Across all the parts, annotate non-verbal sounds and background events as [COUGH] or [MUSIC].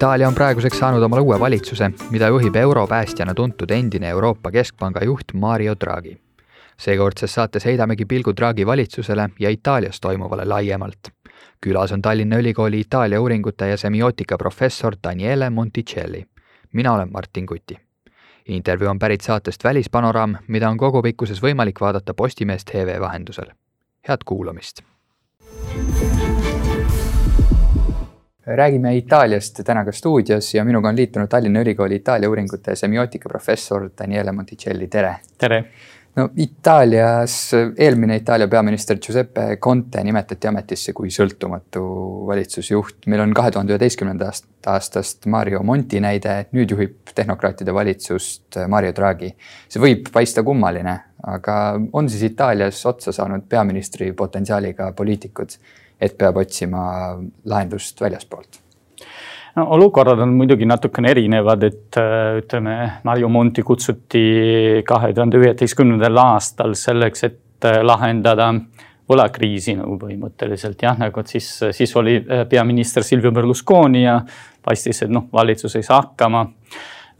Itaalia on praeguseks saanud omale uue valitsuse, mida juhib europäästjana tuntud endine Euroopa Keskpanga juht Mario Draghi. seekordses saates heidamegi pilgu Draghi valitsusele ja Itaalias toimuvale laiemalt. külas on Tallinna Ülikooli Itaalia uuringute ja semiootika professor Daniele Monticelli. mina olen Martin Kuti. intervjuu on pärit saatest Välispanoraam, mida on kogupikkuses võimalik vaadata Postimees tv vahendusel. head kuulamist räägime Itaaliast täna ka stuudios ja minuga on liitunud Tallinna Ülikooli Itaalia uuringute semiootika professor Daniele Monticelli, tere. tere. no Itaalias eelmine Itaalia peaminister Giuseppe Conte nimetati ametisse kui sõltumatu valitsusjuht. meil on kahe tuhande üheteistkümnendast aastast Mario Monti näide, nüüd juhib tehnokraatide valitsust Mario Draghi. see võib paista kummaline, aga on siis Itaalias otsa saanud peaministri potentsiaaliga poliitikud et peab otsima lahendust väljaspoolt? no olukorrad on muidugi natukene erinevad, et äh, ütleme, Mario Monti kutsuti kahe tuhande üheteistkümnendal aastal selleks, et äh, lahendada võlakriisi nagu põhimõtteliselt jah, nagu siis, siis oli äh, peaminister Silvio Berlusconi ja paistis, et noh, valitsus ei saa hakkama.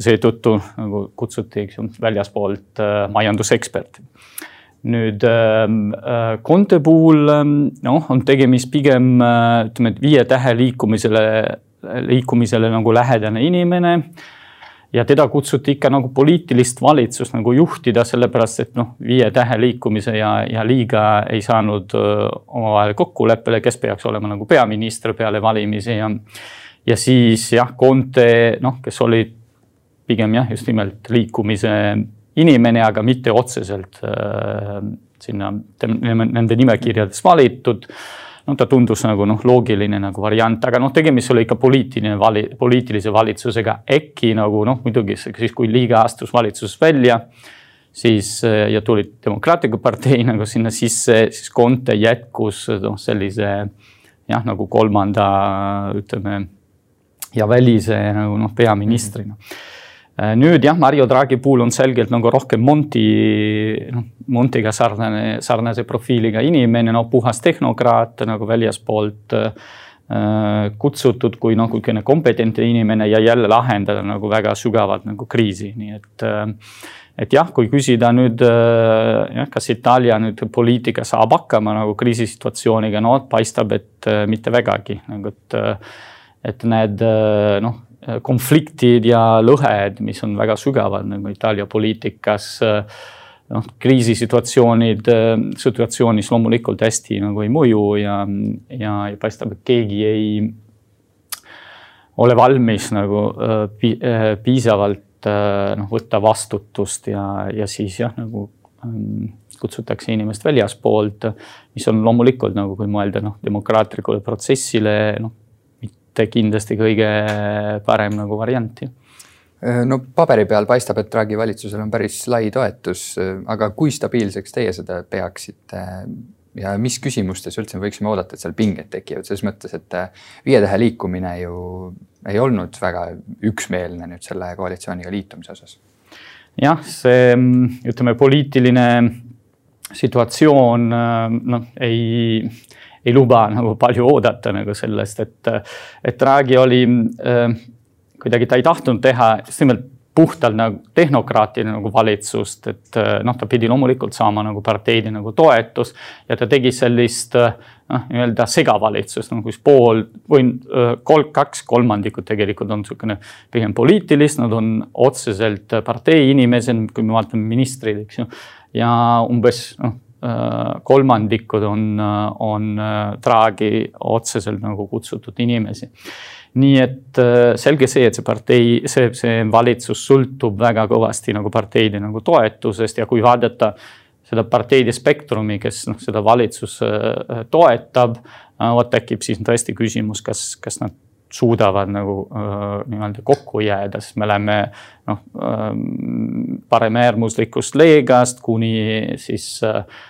seetõttu nagu kutsuti, eks ju, väljaspoolt majanduseksperte nüüd ähm, äh, Conte puhul ähm, noh, on tegemist pigem äh, ütleme, et viie tähe liikumisele, liikumisele nagu lähedane inimene. ja teda kutsuti ikka nagu poliitilist valitsust nagu juhtida, sellepärast et noh, viie tähe liikumise ja, ja liiga ei saanud äh, omavahel kokkuleppele, kes peaks olema nagu peaminister peale valimisi ja. ja siis jah, Conte noh, kes oli pigem jah, just nimelt liikumise inimene, aga mitte otseselt äh, sinna nende nimekirjades valitud. no ta tundus nagu noh, loogiline nagu variant, aga noh, tegemist oli ikka poliitiline vali, poliitilise valitsusega, äkki nagu noh, muidugi siis, kui liiga astus valitsusest välja siis äh, ja tuli Demokraatliku partei [LAUGHS] nagu sinna sisse, siis Conte jätkus noh, sellise jah, nagu kolmanda ütleme ja välise nagu noh, peaministrina mm. -hmm nüüd jah, Mario Draghi puhul on selgelt nagu rohkem Monti, noh, Montiga sarnane, sarnase profiiliga inimene, no puhas tehnokraat nagu väljaspoolt äh, kutsutud kui noh, niisugune kompetentne inimene ja jälle lahendada nagu väga sügavat nagu kriisi, nii et äh, et jah, kui küsida nüüd jah, kas Itaalia nüüd poliitika saab hakkama nagu kriisisituatsiooniga, no paistab, et mitte vägagi. Nagu, et et need noh Äh, konfliktid ja lõhed, mis on väga sügavad nagu Itaalia poliitikas. Äh, noh, kriisisituatsioonid, äh, situatsioonis loomulikult hästi nagu ei mõju ja, ja, ja paistab, et keegi ei ole valmis nagu piisavalt noh, võtta vastutust ja, ja siis jah, nagu ähm, kutsutakse inimest väljaspoolt, mis on loomulikult nagu, kui mõelda noh, demokraatlikule protsessile, noh, kindlasti kõige parem nagu variant ju no paberi peal paistab, et Draghi valitsusel on päris lai toetus, aga kui stabiilseks teie seda peaksite? ja mis küsimustes üldse me võiksime oodata, et seal pinged tekivad, selles mõttes, et viie tähe liikumine ju ei olnud väga üksmeelne nüüd selle koalitsiooniga liitumise osas. jah, see ütleme, poliitiline situatsioon noh, ei ei luba [LAUGHS] nagu palju oodata nagu sellest, et, et Draghi oli äh, kuidagi, ta ei tahtnud teha just nimelt puhtalt nagu tehnokraatide nagu valitsust, et äh, noh, ta pidi loomulikult saama nagu parteide nagu toetus ja ta tegi sellist äh, noh, nii-öelda segavalitsust nagu siis pool või kolm, kaks kolmandikku tegelikult on niisugune pigem poliitilist, nad on otseselt partei inimesed, kui me vaatame ministrid, eks ju. ja umbes noh kolmandikud on, äh, on äh, Draghi otseselt nagu kutsutud inimesi. nii et selge see, et see partei, see, see valitsus sõltub väga kõvasti nagu parteide nagu toetusest ja kui vaadata seda parteide spektrumi, kes noh, seda valitsust toetab, vot tekib siis tõesti küsimus, kas, kas nad suudavad nagu äh, nii-öelda kokku jääda, sest me oleme noh äh, paremäärmuslikust leegast kuni siis äh, Äh,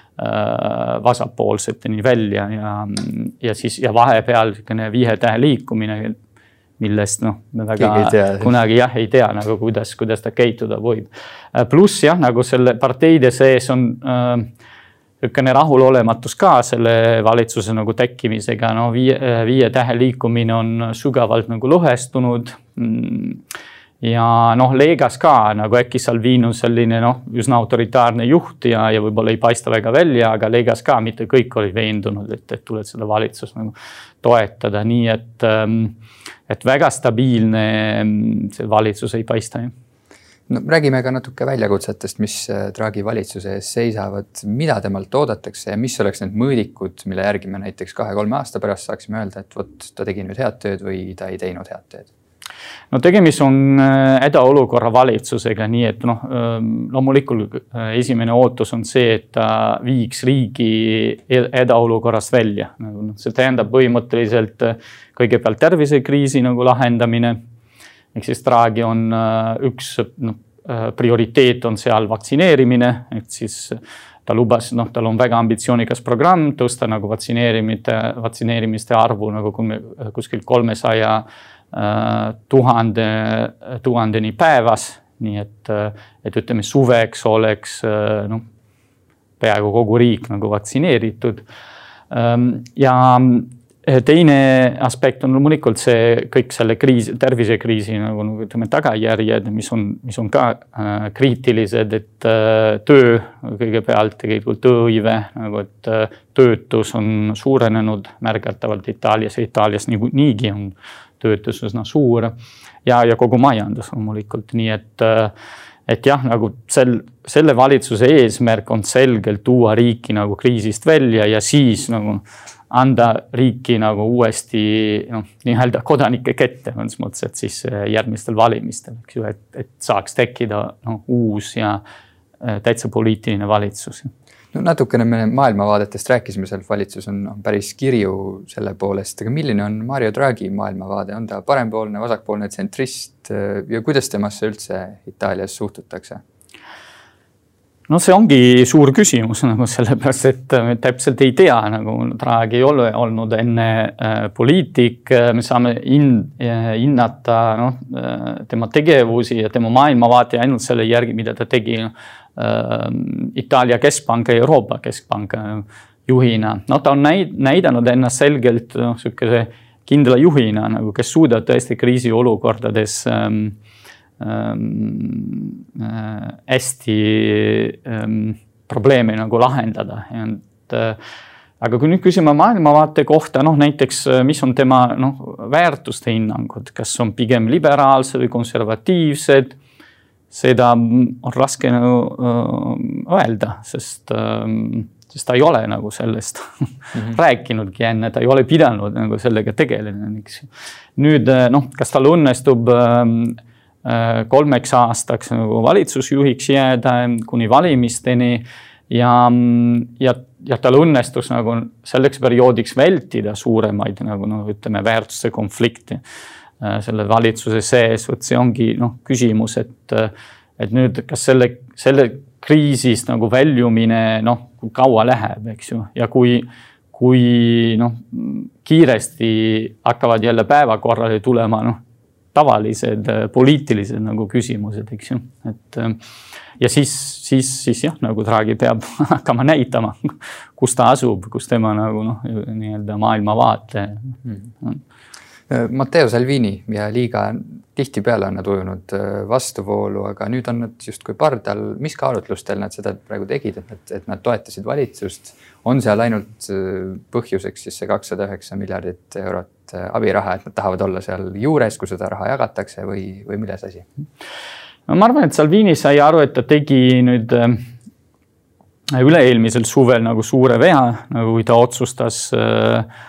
vasakpoolseteni välja ja, ja siis ja vahepeal niisugune viie tähe liikumine, millest noh, me väga kunagi jah, ei tea nagu kuidas, kuidas ta käituda võib. Äh, pluss jah, nagu selle parteide sees on äh, niisugune rahulolematus ka selle valitsuse nagu tekkimisega, no viie, viie tähe liikumine on sügavalt nagu lõhestunud mm, ja noh, Leegas ka nagu äkki Salvini on selline noh, üsna autoritaarne juht ja, ja võib-olla ei paista väga välja, aga Leegas ka mitte kõik olid veendunud, et, et tuleb seda valitsust nagu toetada, nii et, ähm, et väga stabiilne mm, see valitsus ei paista jah no räägime ka natuke väljakutsetest, mis äh, Draghi valitsuse ees seisavad, mida temalt oodatakse ja mis oleks need mõõdikud, mille järgi me näiteks kahe-kolme aasta pärast saaksime öelda, et vot ta tegi nüüd head tööd või ta ei teinud head tööd? No tegemist on äh, hädaolukorra valitsusega, nii et noh, ähm, loomulikult äh, esimene ootus on see, et ta viiks riigi hädaolukorrast välja, nagu noh, see tähendab põhimõtteliselt kõigepealt tervisekriisi nagu lahendamine. Ehk siis Draghi on äh, üks noh, äh, prioriteet on seal vaktsineerimine, et siis ta lubas, noh, tal on väga ambitsioonikas programm tõsta nagu vaktsineerimiste, vaktsineerimiste arvu nagu kuskil kolmesaja äh, tuhande, tuhandeni päevas. nii et, et ütleme suveks oleks noh, peaaegu kogu riik nagu vaktsineeritud. Ähm, ja Eh, teine aspekt on loomulikult see kõik selle kriisi, tervisekriisi nagu, nagu ütleme, tagajärjed, mis on, mis on ka äh, kriitilised, et äh, töö kõigepealt tegelikult tööhõive nagu, et äh, töötus on suurenenud märgatavalt Itaalias ja Itaalias niigi on töötus üsna suur. Ja, ja kogu majandus loomulikult, nii et äh, et jah, nagu sel, selle valitsuse eesmärk on selgelt tuua riiki nagu kriisist välja ja siis nagu anda riiki nagu uuesti noh, nii-öelda kodanike kätte, mõnes mõttes, et siis äh, järgmistel valimistel, eks ju, et, et saaks tekkida noh, uus ja äh, täitsa poliitiline valitsus no natukene me maailmavaadetest rääkisime, seal valitsus on, on päris kirju selle poolest, aga milline on Mario Draghi maailmavaade, on ta parempoolne, vasakpoolne, tsentrist ja kuidas temasse üldse Itaalias suhtutakse? No see ongi suur küsimus [LAUGHS] nagu sellepärast, et me täpselt ei tea, nagu Draghi ei ole olnud enne äh, poliitik, me saame hin-, hinnata noh äh, tema tegevusi ja tema maailmavaate ainult selle järgi, mida ta tegi äh, Itaalia keskpanga ja Euroopa keskpanga juhina. no ta on näid-, näidanud ennast selgelt noh, sihukese kindla juhina nagu, kes suudab tõesti kriisiolukordades ähm, äh, hästi ähm, probleemi nagu lahendada, et äh, aga kui nüüd küsime maailmavaate kohta, noh näiteks, äh, mis on tema noh, väärtuste hinnangud, kas on pigem liberaalsed või konservatiivsed, seda on raske nagu öelda, sest, ähm, sest ta ei ole nagu sellest mm -hmm. [LAUGHS] rääkinudki enne, ta ei ole pidanud nagu sellega tegelema, eks ju. nüüd noh, kas tal õnnestub äh, Äh, kolmeks aastaks nagu valitsusjuhiks jääda kuni valimisteni. ja, ja, ja tal õnnestus nagu selleks perioodiks vältida suuremaid nagu noh, ütleme väärtuste konflikti äh, selle valitsuse sees, vot see ongi noh, küsimus, et, et nüüd, kas selle, selle kriisist nagu väljumine noh, kui kaua läheb, eks ju, ja kui kui noh, kiiresti hakkavad jälle päevakorrale tulema noh, tavalised äh, poliitilised nagu küsimused, eks ju, et äh, ja siis, siis, siis jah, nagu Draghi peab [LAUGHS] hakkama näitama, kus ta asub, kus tema nagu noh, nii-öelda maailmavaate mm. Äh, Matteo Salvini ja Liiga tihtipeale on nad ujunud vastuvoolu, aga nüüd on nad justkui pardal. mis kaalutlustel nad seda praegu tegid, et nad, et nad toetasid valitsust? on seal ainult põhjuseks siis see kakssada üheksa miljardit eurot äh, abiraha, et nad tahavad olla seal juures, kus seda raha jagatakse või, või milles asi? no ma arvan, et Salvini sai aru, et ta tegi nüüd äh, üle-eelmisel suvel nagu suure vea, nagu kui ta otsustas äh,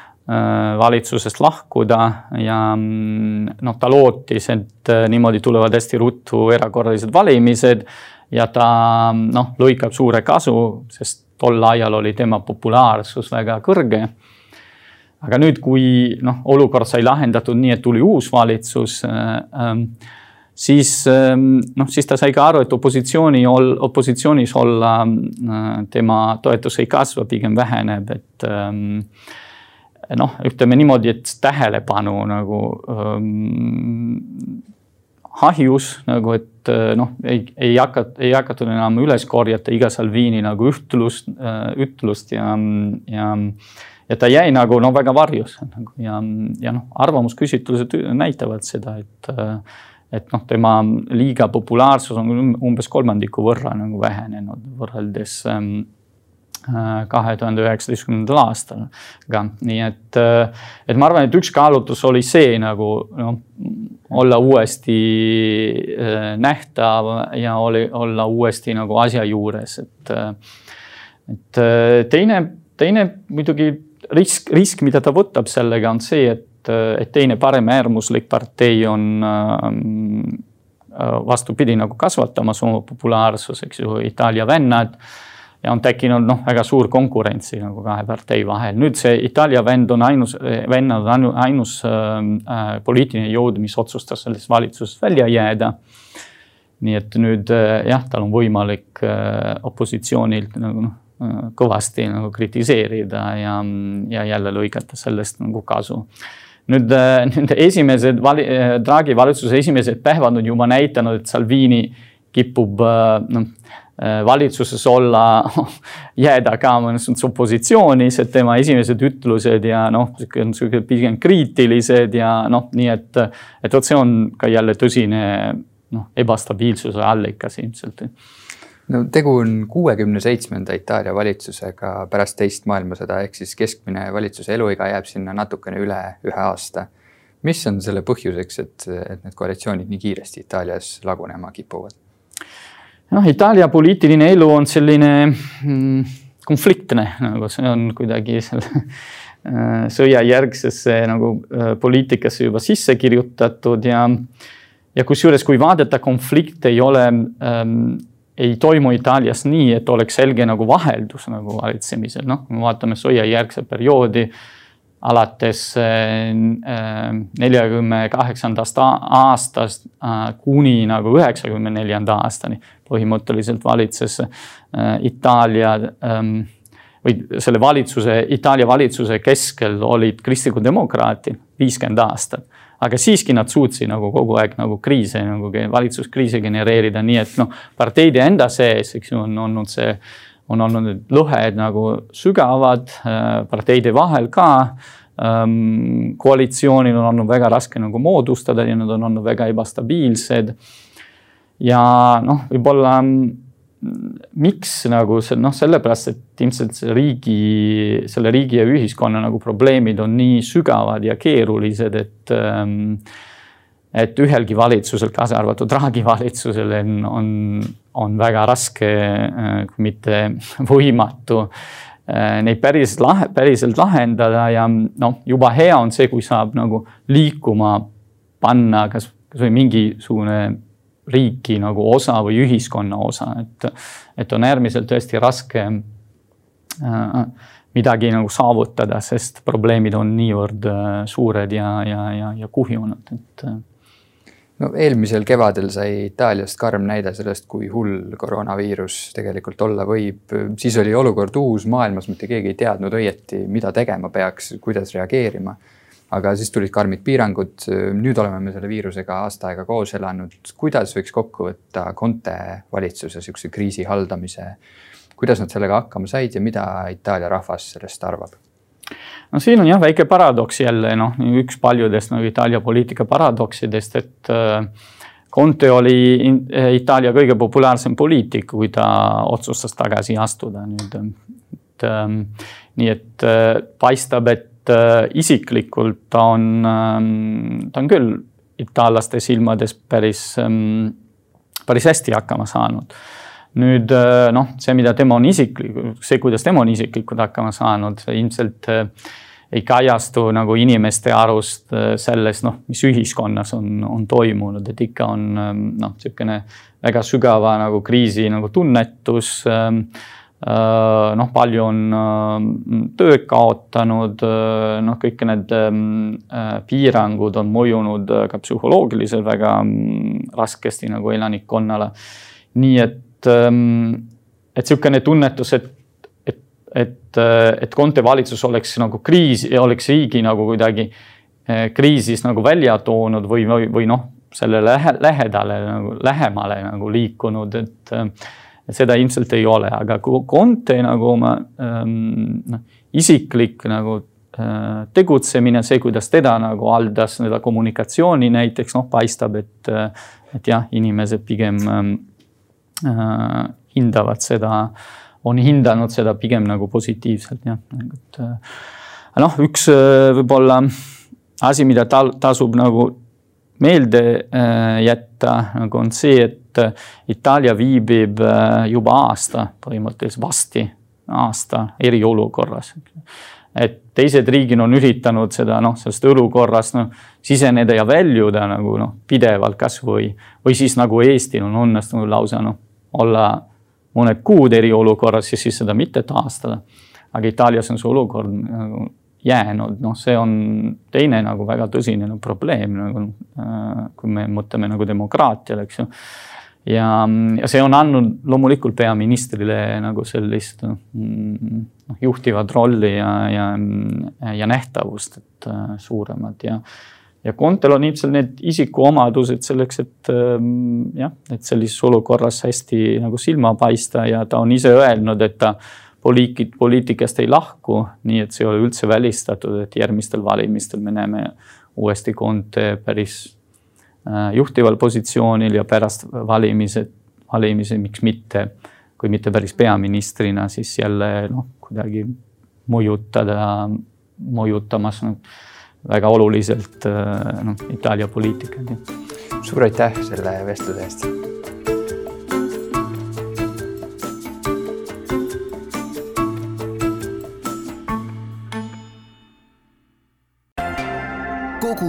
valitsusest lahkuda ja mm, noh, ta lootis, et niimoodi tulevad hästi ruttu erakorralised valimised ja ta noh, lõikab suure kasu, sest tol ajal oli tema populaarsus väga kõrge. Aga nüüd, kui noh, olukord sai lahendatud nii, et tuli uus valitsus äh, ähm,, siis ähm, noh, siis ta sai ka aru, et opositsiooni ol-, opositsioonis olla äh, tema toetus ei kasva, pigem väheneb, et ähm, noh, ütleme niimoodi, et tähelepanu nagu ähm, ahjus nagu, et noh, ei, ei hakata, ei hakatud enam üles korjata iga Salvini nagu ütlust, ütlust ja, ja ja ta jäi nagu no väga varjus nagu ja, ja noh, arvamusküsitlused näitavad seda, et et noh, tema liiga populaarsus on umbes kolmandiku võrra nagu vähenenud võrreldes ähm, äh, kahe tuhande üheksateistkümnendal aastal. aga nii et, äh, et ma arvan, et üks kaalutlus oli see nagu noh, olla uuesti äh, nähtav ja oli, olla uuesti nagu asja juures, et. et teine, teine muidugi risk, risk, mida ta võtab sellega, on see, et, et teine paremäärmuslik partei on ähm, äh, vastupidi nagu kasvatamas oma populaarsust, eks ju, Itaalia vennad. Ja on tekkinud noh, väga suur konkurentsi nagu kahe partei vahel. nüüd see Itaalia vend on ainus, vennad on ainus ähm, äh, poliitiline jõud, mis otsustas sellest valitsusest välja jääda nii et nüüd äh, jah, tal on võimalik äh, opositsioonilt nagu noh, kõvasti nagu kritiseerida ja, ja jälle lõigata sellest nagu kasu. nüüd [LAUGHS] nende esimesed vali-, Draghi valitsuse esimesed päevad on juba näidanud, et Salvini kipub noh, valitsuses olla, [LAUGHS] jääda ka mõnes mõttes opositsioonis, et tema esimesed ütlused ja noh, sihuke pigem kriitilised ja noh, nii et, et vot see on ka jälle tõsine noh, ebastabiilsuse allikas ilmselt no tegu on kuuekümne seitsmenda Itaalia valitsusega pärast teist maailmasõda, ehk siis keskmine valitsuse eluiga jääb sinna natukene üle ühe aasta. mis on selle põhjuseks, et, et need koalitsioonid nii kiiresti Itaalias lagunema kipuvad? Noh, Itaalia poliitiline elu on selline mm, konfliktne, nagu see on kuidagi selle äh, sõjajärgsesse nagu äh, poliitikasse juba sisse kirjutatud ja ja kusjuures, kui vaadata, konflikt ei ole ähm, ei toimu Itaalias nii, et oleks selge nagu vaheldus nagu valitsemisel, noh, kui me vaatame sõjajärgset perioodi alates äh, neljakümne kaheksandast aastast kuni nagu üheksakümne neljanda aastani põhimõtteliselt valitses äh, Itaalia ähm, või selle valitsuse, Itaalia valitsuse keskel olid kristlikud demokraatid viiskümmend aastat aga siiski nad suutsid nagu kogu aeg nagu kriise nagu valitsuskriise genereerida, nii et noh, parteide enda sees, eks ju, on olnud see, on olnud need lõhed nagu sügavad äh, parteide vahel ka ähm,. koalitsioonil on olnud väga raske nagu moodustada ja nad on olnud väga ebastabiilsed. Ja noh, võib-olla miks nagu see noh, sellepärast, et ilmselt see riigi, selle riigi ja ühiskonna nagu probleemid on nii sügavad ja keerulised, et ähm, et ühelgi valitsusel, kaasa arvatud Draghi valitsusel on, on, on väga raske, äh, kui mitte [LAUGHS] võimatu äh, neid päris lahe, päriselt lahendada ja noh, juba hea on see, kui saab nagu liikuma panna kas, kasvõi mingisugune riiki nagu osa või ühiskonna osa, et, et on äärmiselt tõesti raske äh, midagi nagu saavutada, sest probleemid on niivõrd äh, suured ja, ja, ja, ja kuhjunud, et. Äh. no eelmisel kevadel sai Itaaliast karm näide sellest, kui hull koroonaviirus tegelikult olla võib. siis oli olukord uus maailmas, mitte keegi ei teadnud õieti, mida tegema peaks, kuidas reageerima aga siis tulid karmid piirangud. nüüd oleme me selle viirusega aasta aega koos elanud. kuidas võiks kokku võtta Conte valitsuse sihukese kriisi haldamise? kuidas nad sellega hakkama said ja mida Itaalia rahvas sellest arvab? no siin on jah, väike paradoks jälle noh, üks paljudest nagu Itaalia poliitika paradoksidest, et äh, Conte oli Itaalia kõige populaarsem poliitik, kui ta otsustas tagasi astuda nüüd. et ähm, nii et äh, paistab, et Äh, isiklikult ta on, ähm, ta on küll itaallaste silmades päris, ähm, päris hästi hakkama saanud. nüüd äh, noh, see, mida tema on isiklik, see, kuidas tema on isiklikult hakkama saanud, ilmselt äh, ei kajastu nagu inimeste arust selles, noh, mis ühiskonnas on, on toimunud, et ikka on ähm, noh, niisugune väga sügava nagu kriisi nagu tunnetus äh, Äh, noh, palju on äh, tööd kaotanud, äh, noh, kõik need ähm, piirangud on mõjunud ka psühholoogiliselt väga mm, raskesti nagu elanikkonnale. nii et, ähm, et niisugune tunnetus, et, et, et, et Conte valitsus oleks nagu kriis, oleks riigi nagu kuidagi kriisis nagu välja toonud või, või, või noh, selle lähe, lähedale nagu lähemale nagu liikunud, et et seda ilmselt ei ole, aga Conte nagu oma ähm, noh, isiklik nagu äh, tegutsemine, see, kuidas teda nagu haldas seda kommunikatsiooni näiteks noh, paistab, et, et jah, inimesed pigem ähm, äh, hindavad seda, on hinnanud seda pigem nagu positiivselt jah, et äh, noh, üks äh, võib-olla asi, mida tal tasub nagu meelde äh, jätta, nagu on see, et Itaalia viibib juba aasta põhimõtteliselt vasti aasta eriolukorras. et teised riigid on üritanud seda noh, sellest olukorrast noh, siseneda ja väljuda nagu noh, pidevalt kasvõi või siis nagu Eestil on õnnestunud lausa noh, olla mõned kuud eriolukorras ja siis seda mitte taastada. aga Itaalias on see olukord nagu jäänud, noh, see on teine nagu väga tõsine nagu probleem nagu äh, kui me mõtleme nagu demokraatiale, eks ju. Ja, ja see on andnud loomulikult peaministrile nagu sellist mm, noh, juhtivat rolli ja, ja, ja nähtavust, et äh, suuremat ja ja Contel on ilmselt need isikuomadused selleks, et ähm, jah, et sellises olukorras hästi nagu silma paista ja ta on ise öelnud, et ta poliitik, poliitikast ei lahku, nii et see ei ole üldse välistatud, et järgmistel valimistel me näeme uuesti Conte päris juhtival positsioonil ja pärast valimised, valimisi, miks mitte, kui mitte päris peaministrina, siis jälle noh, kuidagi mõjutada, mõjutamas noh, väga oluliselt äh, noh, Itaalia poliitikat. suur aitäh selle vestluse eest